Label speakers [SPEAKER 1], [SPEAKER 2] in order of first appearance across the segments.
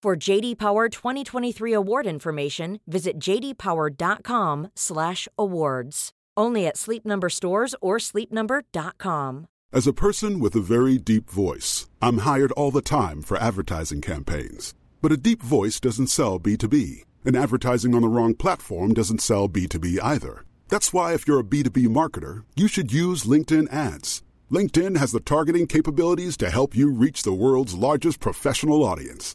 [SPEAKER 1] For JD Power 2023 award information, visit jdpower.com/awards. Only at Sleep Number stores or sleepnumber.com.
[SPEAKER 2] As a person with a very deep voice, I'm hired all the time for advertising campaigns. But a deep voice doesn't sell B2B, and advertising on the wrong platform doesn't sell B2B either. That's why if you're a B2B marketer, you should use LinkedIn ads. LinkedIn has the targeting capabilities to help you reach the world's largest professional audience.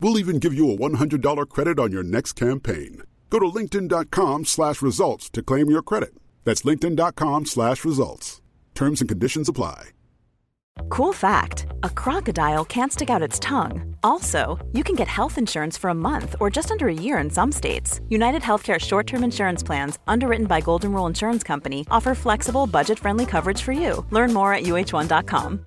[SPEAKER 2] We'll even give you a $100 credit on your next campaign. Go to linkedin.com slash results to claim your credit. That's linkedin.com slash results. Terms and conditions apply.
[SPEAKER 3] Cool fact a crocodile can't stick out its tongue. Also, you can get health insurance for a month or just under a year in some states. United Healthcare short term insurance plans, underwritten by Golden Rule Insurance Company, offer flexible, budget friendly coverage for you. Learn more at uh1.com.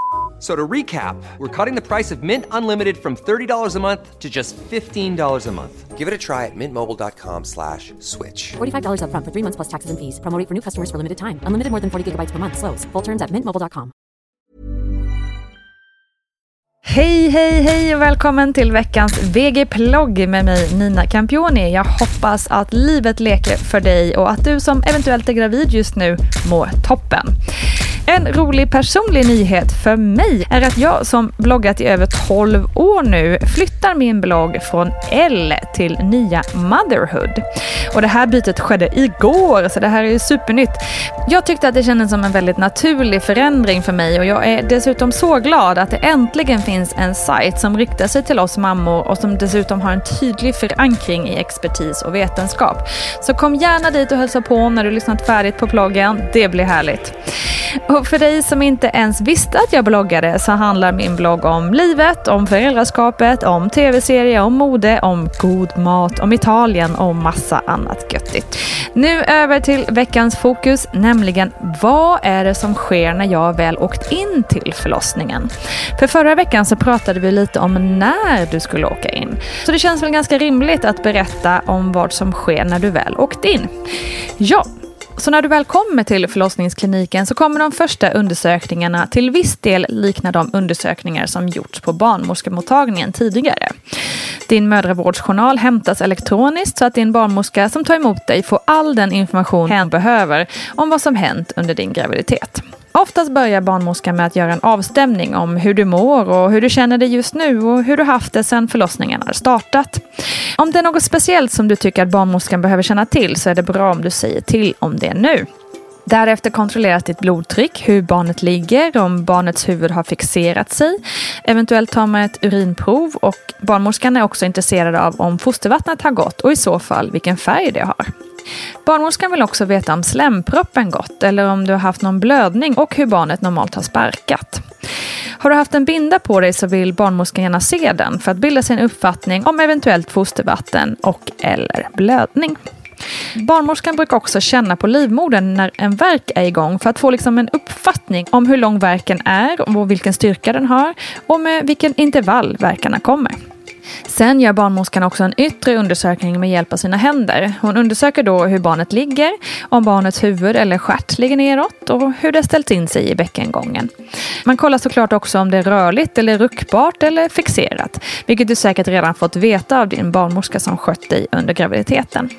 [SPEAKER 4] So to recap, we're cutting the price of Mint Unlimited from $30 a month to just $15 a month. Give it a try at mintmobile.com slash switch.
[SPEAKER 5] $45 upfront for three months plus taxes and fees. Promoting for new customers for limited time. Unlimited more than 40 gigabytes per month. Slows. Full terms at mintmobile.com.
[SPEAKER 6] Hej, hej, hej och välkommen till veckans VG-plogg med mig Nina Campioni. Jag hoppas att livet leker för dig och att du som eventuellt är gravid just nu mår toppen. En rolig personlig nyhet för mig är att jag som bloggat i över 12 år nu flyttar min blogg från L till nya Motherhood. Och det här bytet skedde igår, så det här är ju supernytt. Jag tyckte att det kändes som en väldigt naturlig förändring för mig och jag är dessutom så glad att det äntligen finns en sajt som riktar sig till oss mammor och som dessutom har en tydlig förankring i expertis och vetenskap. Så kom gärna dit och hälsa på när du lyssnat färdigt på bloggen. Det blir härligt. Och för dig som inte ens visste att jag bloggade så handlar min blogg om livet, om föräldraskapet, om tv-serier, om mode, om god mat, om Italien och massa annat göttigt. Nu över till veckans fokus, nämligen vad är det som sker när jag väl åkt in till förlossningen? För förra veckan så pratade vi lite om när du skulle åka in. Så det känns väl ganska rimligt att berätta om vad som sker när du väl åkt in. Ja, så när du väl kommer till förlossningskliniken så kommer de första undersökningarna till viss del likna de undersökningar som gjorts på barnmorskemottagningen tidigare. Din mödravårdsjournal hämtas elektroniskt så att din barnmorska som tar emot dig får all den information hen behöver om vad som hänt under din graviditet. Oftast börjar barnmorskan med att göra en avstämning om hur du mår och hur du känner dig just nu och hur du haft det sedan förlossningen har startat. Om det är något speciellt som du tycker att barnmorskan behöver känna till så är det bra om du säger till om det nu. Därefter kontrolleras ditt blodtryck, hur barnet ligger, om barnets huvud har fixerat sig. Eventuellt tar man ett urinprov och barnmorskan är också intresserad av om fostervattnet har gått och i så fall vilken färg det har. Barnmorskan vill också veta om slemproppen gått eller om du har haft någon blödning och hur barnet normalt har sparkat. Har du haft en binda på dig så vill barnmorskan gärna se den för att bilda sig en uppfattning om eventuellt fostervatten och eller blödning. Barnmorskan brukar också känna på livmodern när en verk är igång för att få liksom en uppfattning om hur lång verken är och vilken styrka den har och med vilken intervall verkarna kommer. Sen gör barnmorskan också en yttre undersökning med hjälp av sina händer. Hon undersöker då hur barnet ligger, om barnets huvud eller stjärt ligger neråt och hur det ställt in sig i bäckengången. Man kollar såklart också om det är rörligt eller ruckbart eller fixerat, vilket du säkert redan fått veta av din barnmorska som skött dig under graviditeten.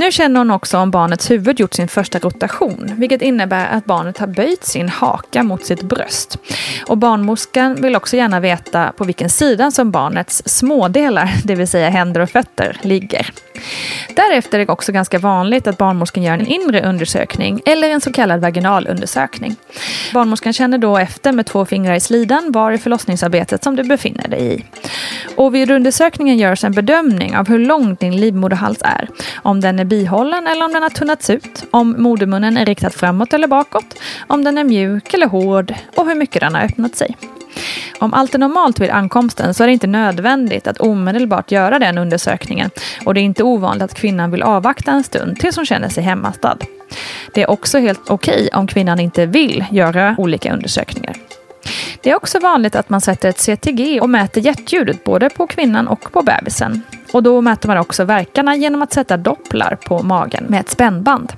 [SPEAKER 6] Nu känner hon också om barnets huvud gjort sin första rotation, vilket innebär att barnet har böjt sin haka mot sitt bröst. Och barnmorskan vill också gärna veta på vilken sida som barnets smådelar, det vill säga händer och fötter, ligger. Därefter är det också ganska vanligt att barnmorskan gör en inre undersökning eller en så kallad vaginalundersökning. Barnmorskan känner då efter med två fingrar i slidan var i förlossningsarbetet som du befinner dig i. Och vid undersökningen görs en bedömning av hur lång din livmoderhals är. Om den är bihållen eller om den har tunnats ut. Om modermunnen är riktad framåt eller bakåt. Om den är mjuk eller hård och hur mycket den har öppnat sig. Om allt är normalt vid ankomsten så är det inte nödvändigt att omedelbart göra den undersökningen och det är inte ovanligt att kvinnan vill avvakta en stund tills hon känner sig hemmastad. Det är också helt okej okay om kvinnan inte vill göra olika undersökningar. Det är också vanligt att man sätter ett CTG och mäter hjärtljudet både på kvinnan och på bebisen. Och då mäter man också verkarna genom att sätta dopplar på magen med ett spännband.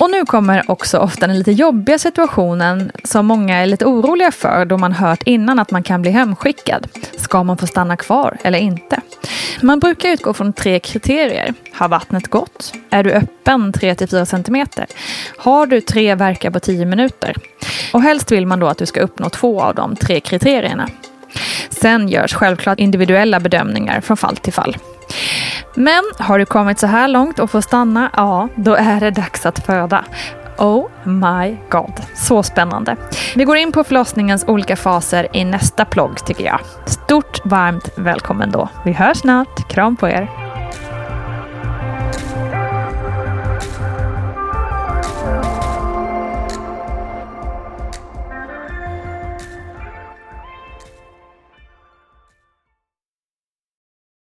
[SPEAKER 6] Och nu kommer också ofta den lite jobbiga situationen som många är lite oroliga för då man hört innan att man kan bli hemskickad. Ska man få stanna kvar eller inte? Man brukar utgå från tre kriterier. Har vattnet gått? Är du öppen 3-4 cm? Har du tre verkar på 10 minuter? Och helst vill man då att du ska uppnå två av de tre kriterierna. Sen görs självklart individuella bedömningar från fall till fall. Men har du kommit så här långt och får stanna, ja, då är det dags att föda. Oh my god, så spännande. Vi går in på förlossningens olika faser i nästa plogg tycker jag. Stort varmt välkommen då. Vi hörs snart. Kram på er.